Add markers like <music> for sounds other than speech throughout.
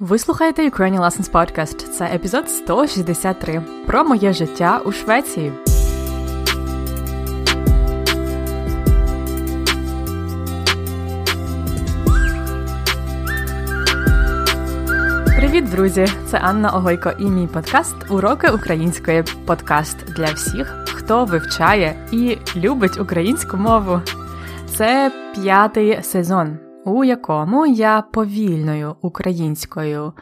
Ви слухаєте Ukrainian Lessons Podcast. Це епізод 163 про моє життя у Швеції. Привіт, друзі! Це Анна Огойко і мій подкаст Уроки української подкаст для всіх, хто вивчає і любить українську мову. Це п'ятий сезон у якому я повільною українською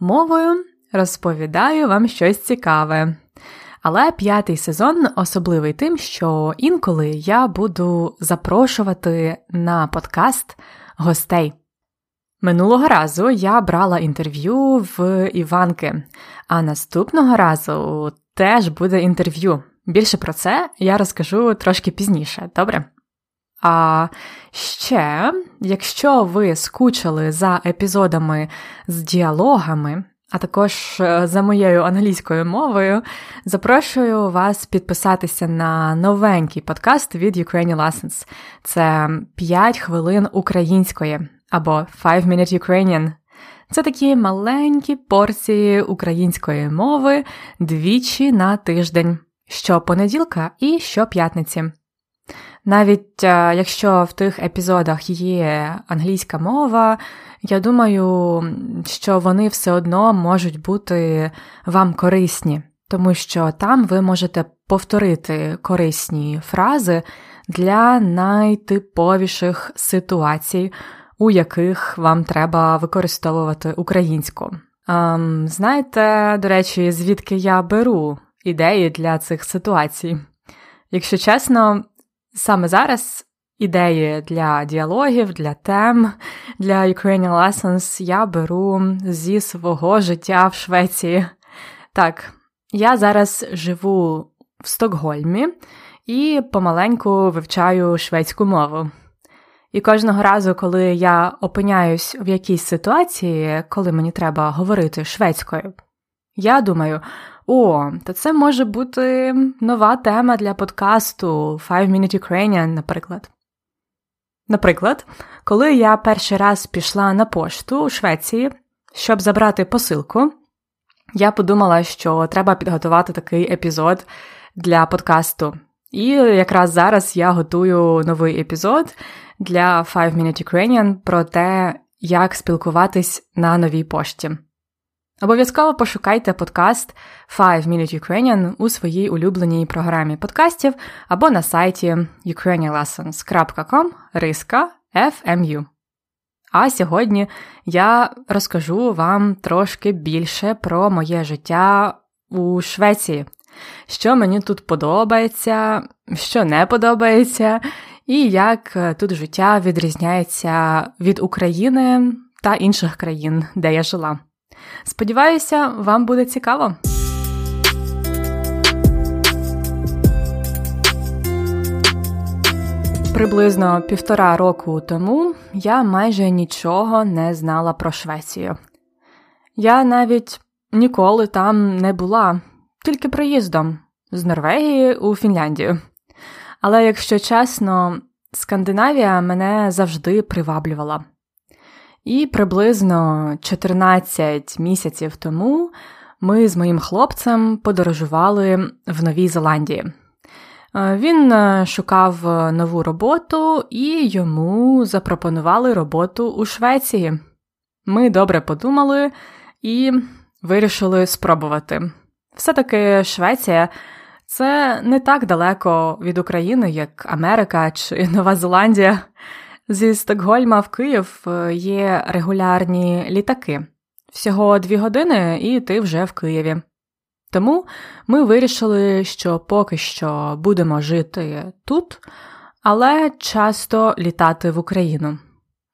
мовою розповідаю вам щось цікаве. Але п'ятий сезон особливий тим, що інколи я буду запрошувати на подкаст гостей. Минулого разу я брала інтерв'ю в Іванки, а наступного разу теж буде інтерв'ю. Більше про це я розкажу трошки пізніше, добре? А ще, якщо ви скучили за епізодами з діалогами, а також е, за моєю англійською мовою, запрошую вас підписатися на новенький подкаст від Ukrainian Lessons. Це 5 хвилин української або 5 Minute Ukrainian. Це такі маленькі порції української мови двічі на тиждень, щопонеділка і щоп'ятниці. Навіть е, якщо в тих епізодах є англійська мова, я думаю, що вони все одно можуть бути вам корисні, тому що там ви можете повторити корисні фрази для найтиповіших ситуацій, у яких вам треба використовувати українську. Ем, знаєте, до речі, звідки я беру ідеї для цих ситуацій? Якщо чесно, Саме зараз ідеї для діалогів, для тем, для Ukrainian Lessons я беру зі свого життя в Швеції. Так, я зараз живу в Стокгольмі і помаленьку вивчаю шведську мову. І кожного разу, коли я опиняюсь в якійсь ситуації, коли мені треба говорити шведською, я думаю, о, то це може бути нова тема для подкасту Five Minute Ukrainian, наприклад. Наприклад, коли я перший раз пішла на пошту у Швеції, щоб забрати посилку, я подумала, що треба підготувати такий епізод для подкасту. І якраз зараз я готую новий епізод для Five Minute Ukrainian про те, як спілкуватись на новій пошті. Обов'язково пошукайте подкаст Five Minute Ukrainian у своїй улюбленій програмі подкастів або на сайті ukrainianlessons.com риска FMU. А сьогодні я розкажу вам трошки більше про моє життя у Швеції, що мені тут подобається, що не подобається, і як тут життя відрізняється від України та інших країн, де я жила. Сподіваюся, вам буде цікаво. Приблизно півтора року тому я майже нічого не знала про Швецію. Я навіть ніколи там не була, тільки приїздом з Норвегії у Фінляндію. Але якщо чесно, Скандинавія мене завжди приваблювала. І приблизно 14 місяців тому ми з моїм хлопцем подорожували в Новій Зеландії. Е, він е, шукав нову роботу і йому запропонували роботу у Швеції. Ми добре подумали і вирішили спробувати. Все-таки Швеція це не так далеко від України, як Америка чи <laughs> Нова Зеландія. Зі Стокгольма в Київ е, є регулярні літаки. Всього дві години, і ти вже в Києві. Тому ми вирішили, що поки що будемо жити тут, але часто літати в Україну.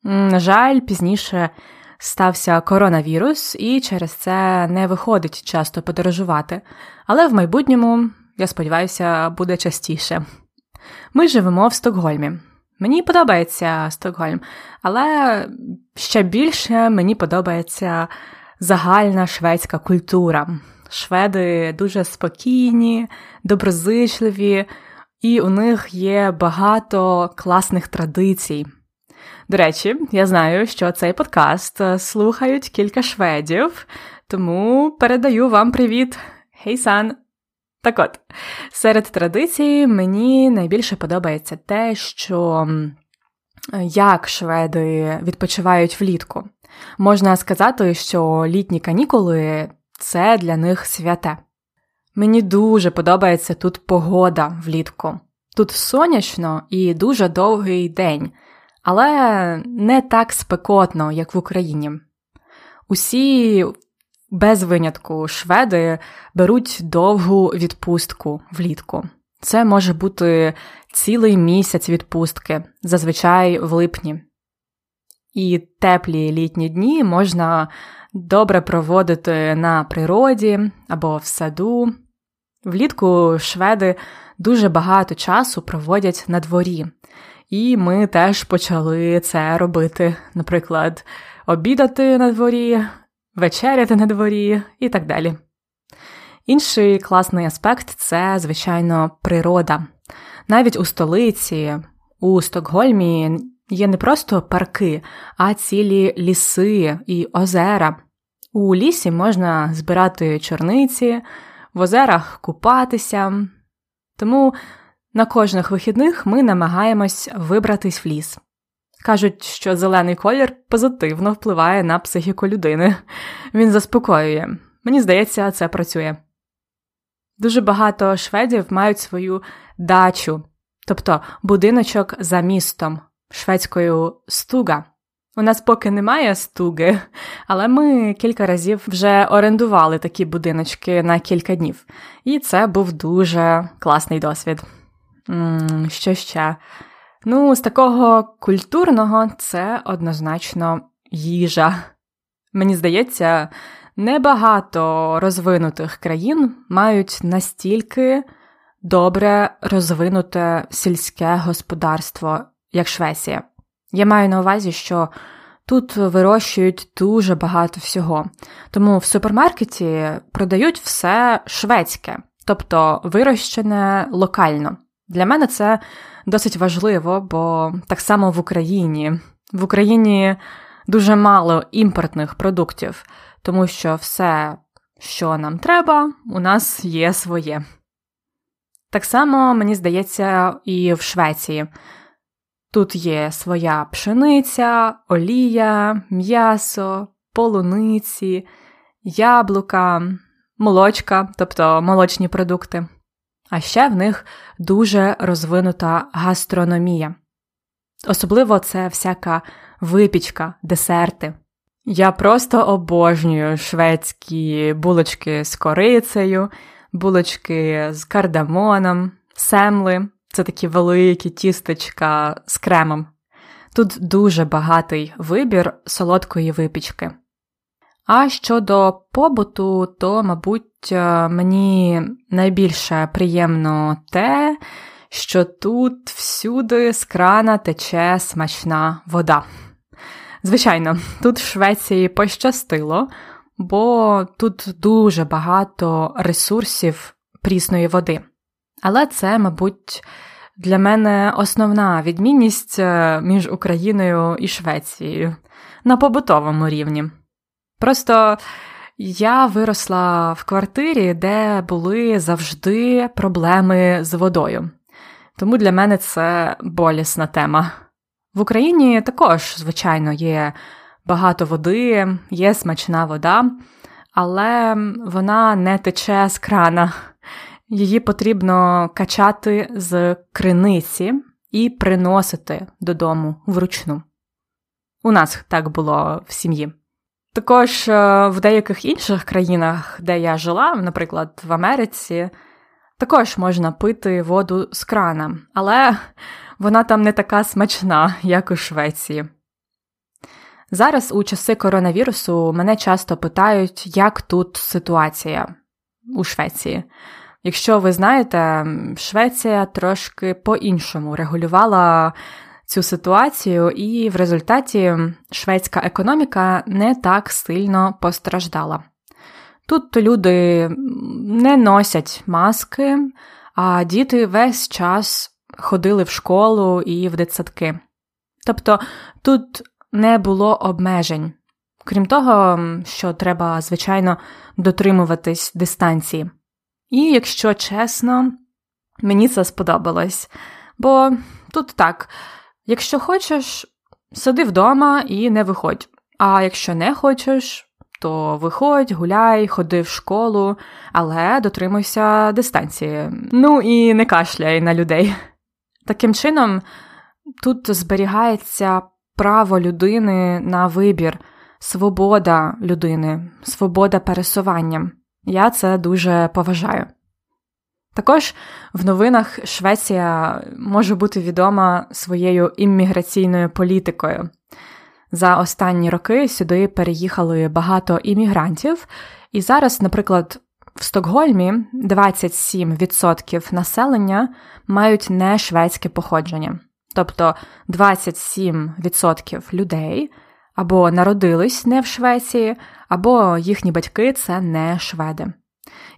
На жаль, пізніше стався коронавірус, і через це не виходить часто подорожувати. Але в майбутньому, я сподіваюся, буде частіше. Ми живемо в Стокгольмі. Мені подобається Стокгольм, але ще більше мені подобається загальна шведська культура. Шведи дуже спокійні, доброзичливі, і у них є багато класних традицій. До речі, я знаю, що цей подкаст слухають кілька шведів, тому передаю вам привіт, Хей-сан! Так от, серед традицій мені найбільше подобається те, що як шведи відпочивають влітку. Можна сказати, що літні канікули це для них святе. Мені дуже подобається тут погода влітку. Тут сонячно і дуже довгий день, але не так спекотно, як в Україні. Усі без винятку шведи беруть довгу відпустку влітку. Це може бути цілий місяць відпустки, зазвичай в липні. І теплі літні дні можна добре проводити на природі або в саду. Влітку шведи дуже багато часу проводять на дворі, і ми теж почали це робити, наприклад, обідати на дворі, вечеряти на дворі і так далі. Інший класний аспект це, звичайно, природа. Навіть у столиці, у Стокгольмі є не просто парки, а цілі ліси і озера. У лісі можна збирати чорниці, в озерах купатися. Тому на кожних вихідних ми намагаємось вибратись в ліс. Кажуть, що зелений колір позитивно впливає на психіку людини. Він заспокоює. Мені здається, це працює. Дуже багато шведів мають свою дачу, тобто будиночок за містом, шведською стуга. У нас поки немає стуги, але ми кілька разів вже орендували такі будиночки на кілька днів, і це був дуже класний досвід. Що ще? Ну, з такого культурного це однозначно їжа. Мені здається, небагато розвинутих країн мають настільки добре розвинуте сільське господарство, як Швеція. Я маю на увазі, що тут вирощують дуже багато всього, тому в супермаркеті продають все шведське, тобто вирощене локально. Для мене це досить важливо, бо так само в Україні. В Україні дуже мало імпортних продуктів, тому що все, що нам треба, у нас є своє. Так само, мені здається, і в Швеції. Тут є своя пшениця, олія, м'ясо, полуниці, яблука, молочка, тобто молочні продукти. А ще в них дуже розвинута гастрономія. Особливо це всяка випічка, десерти. Я просто обожнюю шведські булочки з корицею, булочки з кардамоном, семли це такі великі тістечка з кремом. Тут дуже багатий вибір солодкої випічки. А щодо побуту, то, мабуть, е, мені найбільше приємно те, що тут всюди з крана тече смачна вода. Звичайно, тут в Швеції пощастило, бо тут дуже багато ресурсів прісної води. Але це, мабуть, для мене основна відмінність е, між Україною і Швецією на побутовому рівні. Просто я виросла в квартирі, де були завжди проблеми з водою. Тому для мене це болісна тема. В Україні також, звичайно, є багато води, є смачна вода, але вона не тече з крана. Її потрібно качати з криниці і приносити додому вручну. У нас так було в сім'ї. Також е, в деяких інших країнах, де я жила, наприклад, в Америці, також можна пити воду з крана, але вона там не така смачна, як у Швеції. Зараз у часи коронавірусу мене часто питають, як тут ситуація у Швеції. Якщо ви знаєте, Швеція трошки по-іншому регулювала цю ситуацію, і в результаті шведська економіка не так сильно постраждала. Тут люди не носять маски, а діти весь час ходили в школу і в дитсадки. Тобто тут не було обмежень, крім того, що треба, звичайно, дотримуватись дистанції. І якщо чесно, мені це сподобалось. Бо тут так, якщо хочеш, сиди вдома і не виходь. А якщо не хочеш, то виходь, гуляй, ходи в школу, але дотримуйся дистанції. Ну і не кашляй на людей. Таким чином, тут зберігається право людини на вибір, свобода людини, свобода пересування. Я це дуже поважаю. Також в новинах Швеція може бути відома своєю імміграційною політикою. За останні роки сюди переїхали багато іммігрантів, і зараз, наприклад, в Стокгольмі 27% населення мають не шведське походження, тобто 27% людей або народились не в Швеції, або їхні батьки це не шведи.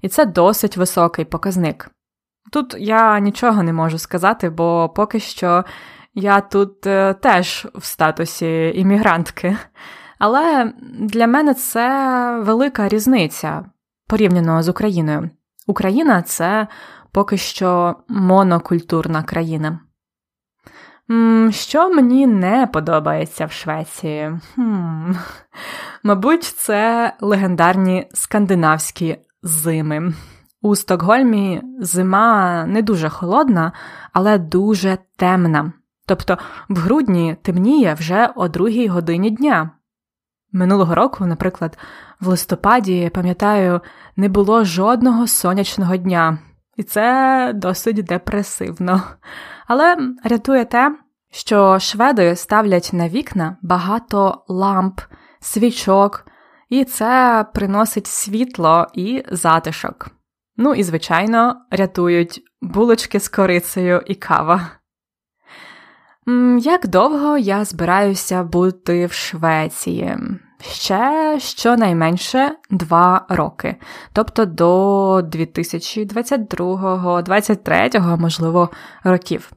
І це досить високий показник. Тут я нічого не можу сказати, бо поки що я тут е, теж в статусі іммігрантки. Але для мене це велика різниця порівняно з Україною. Україна це поки що монокультурна країна. Що мені не подобається в Швеції? Хм. Мабуть, це легендарні скандинавські зими. У Стокгольмі зима не дуже холодна, але дуже темна. Тобто в грудні темніє вже о другій годині дня. Минулого року, наприклад, в листопаді, пам'ятаю, не було жодного сонячного дня, і це досить депресивно. Але рятує те, що шведи ставлять на вікна багато ламп, свічок, і це приносить світло і затишок. Ну і, звичайно, рятують булочки з корицею і кава. Як довго я збираюся бути в Швеції? Ще щонайменше два роки, тобто до 2022-2023, можливо, років.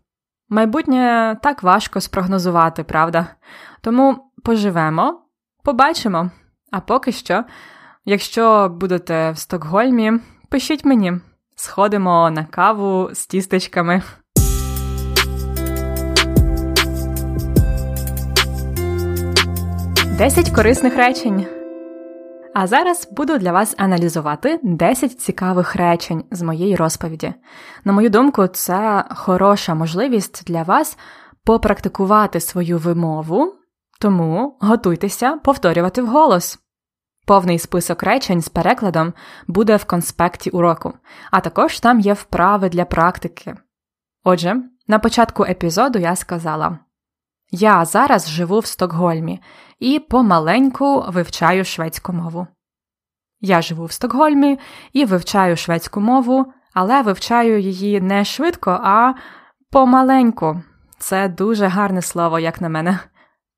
Майбутнє так важко спрогнозувати, правда? Тому поживемо, побачимо. А поки що, якщо будете в Стокгольмі, пишіть мені, сходимо на каву з тістечками. Десять корисних речень. А зараз буду для вас аналізувати 10 цікавих речень з моєї розповіді. На мою думку, це хороша можливість для вас попрактикувати свою вимову, тому готуйтеся повторювати вголос. Повний список речень з перекладом буде в конспекті уроку, а також там є вправи для практики. Отже, на початку епізоду я сказала: Я зараз живу в Стокгольмі і помаленьку вивчаю шведську мову. Я живу в Стокгольмі і вивчаю шведську мову, але вивчаю її не швидко, а помаленьку. Це дуже гарне слово, як на мене.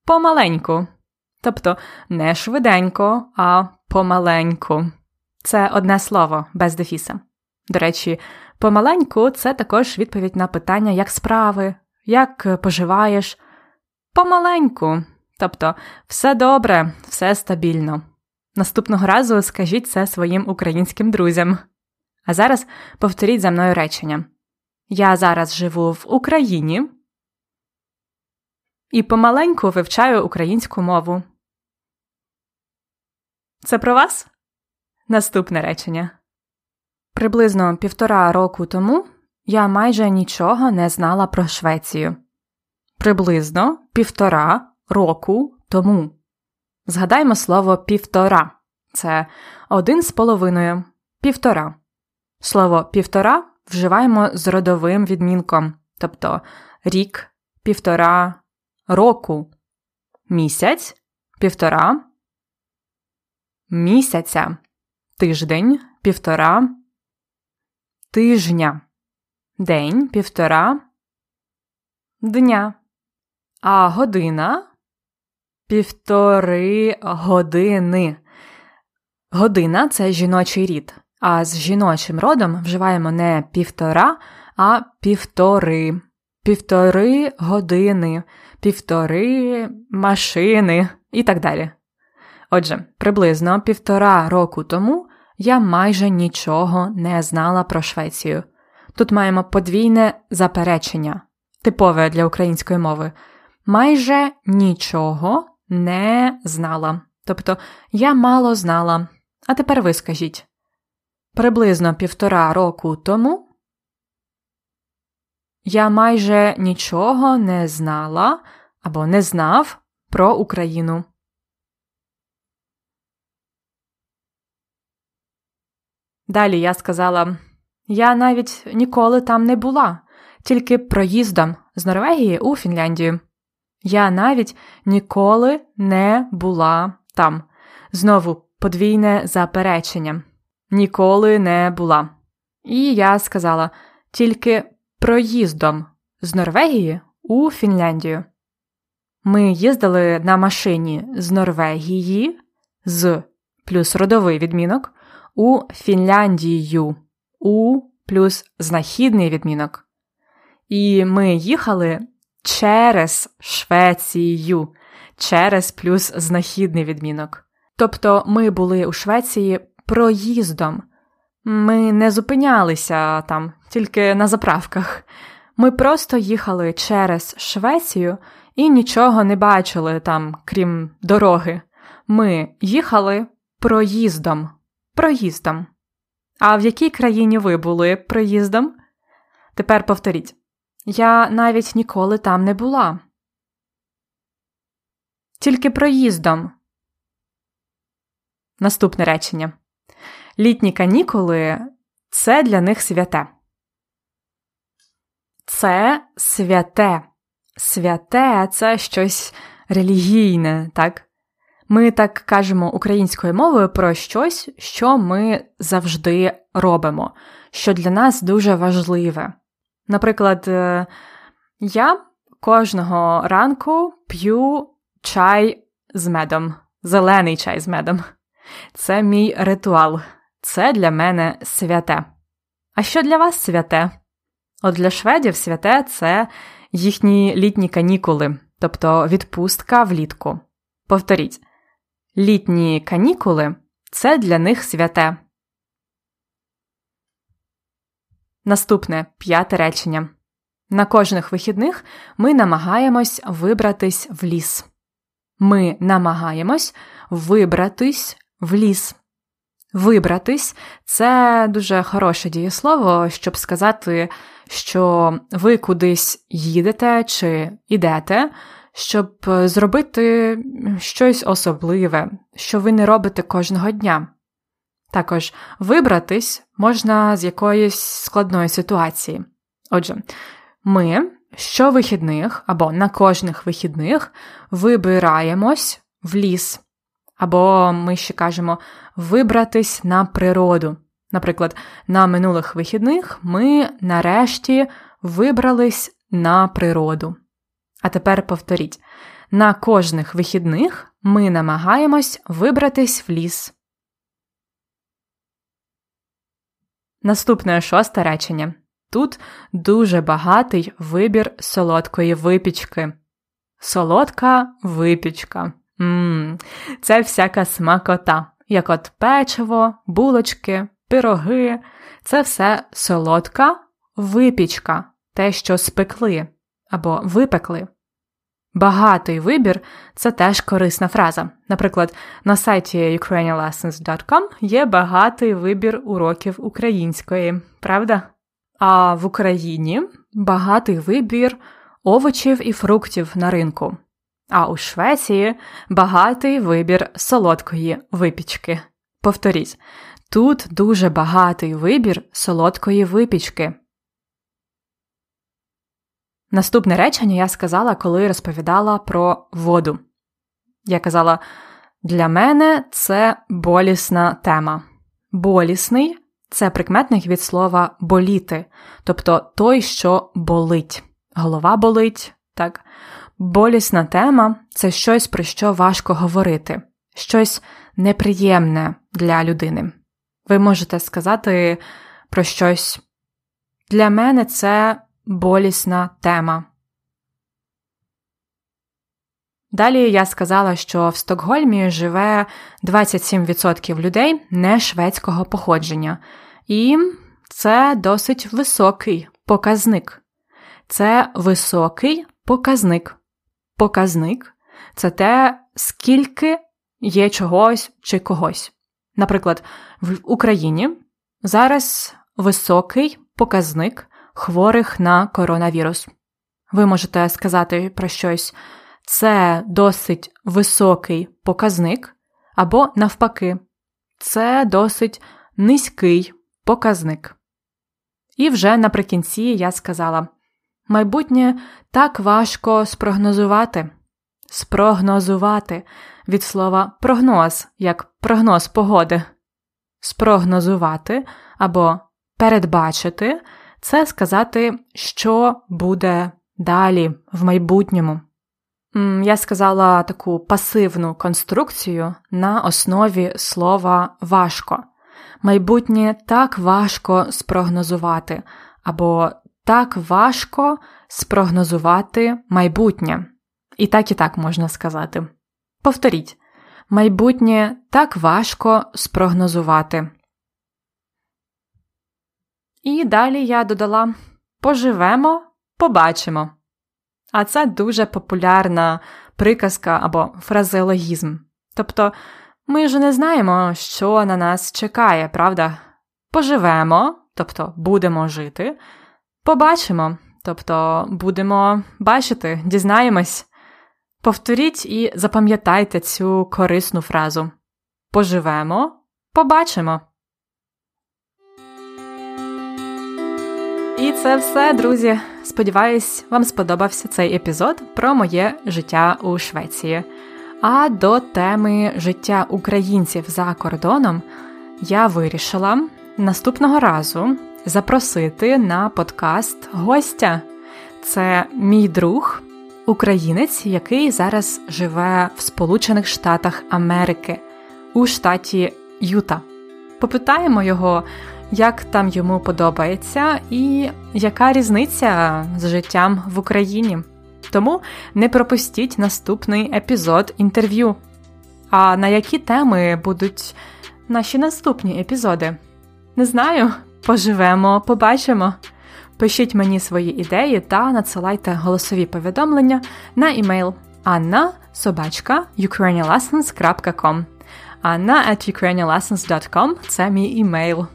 Помаленьку. Тобто не швиденько, а помаленьку. Це одне слово без дефіса. До речі, помаленьку це також відповідь на питання, як справи, як поживаєш. Помаленьку. Тобто, все добре, все стабільно. Наступного разу скажіть це своїм українським друзям. А зараз повторіть за мною речення. Я зараз живу в Україні і помаленьку вивчаю українську мову. Це про вас? Наступне речення. Приблизно півтора року тому я майже нічого не знала про Швецію. Приблизно півтора року тому. Згадаймо слово півтора це один з половиною, півтора. Слово півтора вживаємо з родовим відмінком, тобто рік, півтора, року, місяць, півтора, місяця, тиждень, півтора, тижня, день, півтора, дня, а година? Півтори години. Година це жіночий рід, а з жіночим родом вживаємо не півтора, а півтори. півтори години, півтори машини і так далі. Отже, приблизно півтора року тому я майже нічого не знала про Швецію. Тут маємо подвійне заперечення, типове для української мови. Майже нічого не знала. Тобто я мало знала. А тепер ви скажіть. Приблизно півтора року тому я майже нічого не знала або не знав про Україну. Далі я сказала я навіть ніколи там не була, тільки проїздом з Норвегії у Фінляндію. Я навіть ніколи не була там. Знову подвійне заперечення. Ніколи не була. І я сказала тільки проїздом з Норвегії у Фінляндію. Ми їздили на машині з Норвегії з плюс родовий відмінок у Фінляндію у плюс знахідний відмінок. І ми їхали через Швецію, через плюс знахідний відмінок. Тобто ми були у Швеції проїздом. Ми не зупинялися там, тільки на заправках. Ми просто їхали через Швецію і нічого не бачили там, крім дороги. Ми їхали проїздом. Проїздом. А в якій країні ви були проїздом? Тепер повторіть. Я навіть ніколи там не була. Тільки проїздом. Наступне речення. Літні канікули це для них святе. Це святе. Святе це щось релігійне, так? Ми так кажемо українською мовою про щось, що ми завжди робимо, що для нас дуже важливе. Наприклад, е, я кожного ранку п'ю чай з медом, зелений чай з медом. Це мій ритуал, це для мене святе. А що для вас святе? От для шведів святе це їхні літні канікули, тобто відпустка влітку. Повторіть, Літні канікули це для них святе. Наступне п'яте речення. На кожних вихідних ми намагаємось вибратись в ліс. Ми намагаємось вибратись в ліс. Вибратись це дуже хороше дієслово, щоб сказати, що ви кудись їдете чи йдете, щоб е, зробити щось особливе, що ви не робите кожного дня. Також вибратись можна з якоїсь складної ситуації. Отже, ми щовихідних або на кожних вихідних вибираємось в ліс, або ми ще кажемо вибратись на природу. Наприклад, на минулих вихідних ми нарешті вибрались на природу. А тепер повторіть: на кожних вихідних ми намагаємось вибратись в ліс. Наступне шосте речення. Тут дуже багатий вибір солодкої випічки. Солодка випічка. Ммм, Це всяка смакота, як от печиво, булочки, пироги. Це все солодка випічка, те, що спекли або випекли. Багатий вибір це теж корисна фраза. Наприклад, на сайті ukrainianlessons.com є багатий вибір уроків української, правда? А в Україні багатий вибір овочів і фруктів на ринку. А у Швеції багатий вибір солодкої випічки. Повторіть, тут дуже багатий вибір солодкої випічки. Наступне речення я сказала, коли розповідала про воду. Я казала, для мене це болісна тема. Болісний це прикметник від слова боліти, тобто той, що болить. Голова болить, так? Болісна тема це щось, про що важко говорити, щось неприємне для людини. Ви можете сказати про щось. Для мене це болісна тема. Далі я сказала, що в Стокгольмі живе 27% людей не шведського походження, і це досить високий показник. Це високий показник. Показник це те, скільки є чогось чи когось. Наприклад, в Україні зараз високий показник хворих на коронавірус. Ви можете сказати про щось це досить високий показник, або, навпаки, це досить низький показник. І вже наприкінці я сказала: майбутнє так важко спрогнозувати. Спрогнозувати від слова прогноз, як прогноз погоди. Спрогнозувати або передбачити це сказати, що буде далі в майбутньому. Я сказала таку пасивну конструкцію на основі слова важко. Майбутнє так важко спрогнозувати, або так важко спрогнозувати майбутнє. І так і так можна сказати. Повторіть, майбутнє так важко спрогнозувати. І далі я додала поживемо, побачимо. А це дуже популярна приказка або фразеологізм. Тобто ми ж не знаємо, що на нас чекає, правда? Поживемо, тобто будемо жити, побачимо, тобто будемо бачити, дізнаємось. Повторіть і запам'ятайте цю корисну фразу. Поживемо, побачимо. І це все, друзі. Сподіваюсь, вам сподобався цей епізод про моє життя у Швеції. А до теми життя українців за кордоном я вирішила наступного разу запросити на подкаст гостя. Це мій друг, українець, який зараз живе в Сполучених Штатах Америки у штаті Юта. Попитаємо його як там йому подобається, і яка різниця з життям в Україні. Тому не пропустіть наступний епізод інтерв'ю. А на які теми будуть наші наступні епізоди? Не знаю, поживемо, побачимо. Пишіть мені свої ідеї та надсилайте голосові повідомлення на імейл anna собачка ukrainianlessons.com anna at ukrainianlessons.com – це мій імейл.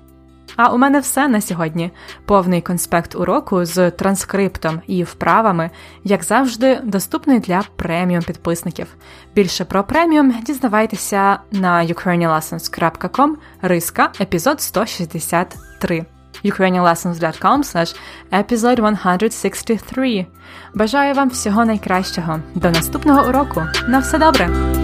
А у мене все на сьогодні. Повний конспект уроку з транскриптом і вправами, як завжди, доступний для преміум підписників. Більше про преміум дізнавайтеся на ukrainianlessons.com риска епізод 163 ukrainianlessons.com slash episode 163. Бажаю вам всього найкращого. До наступного уроку. На все добре!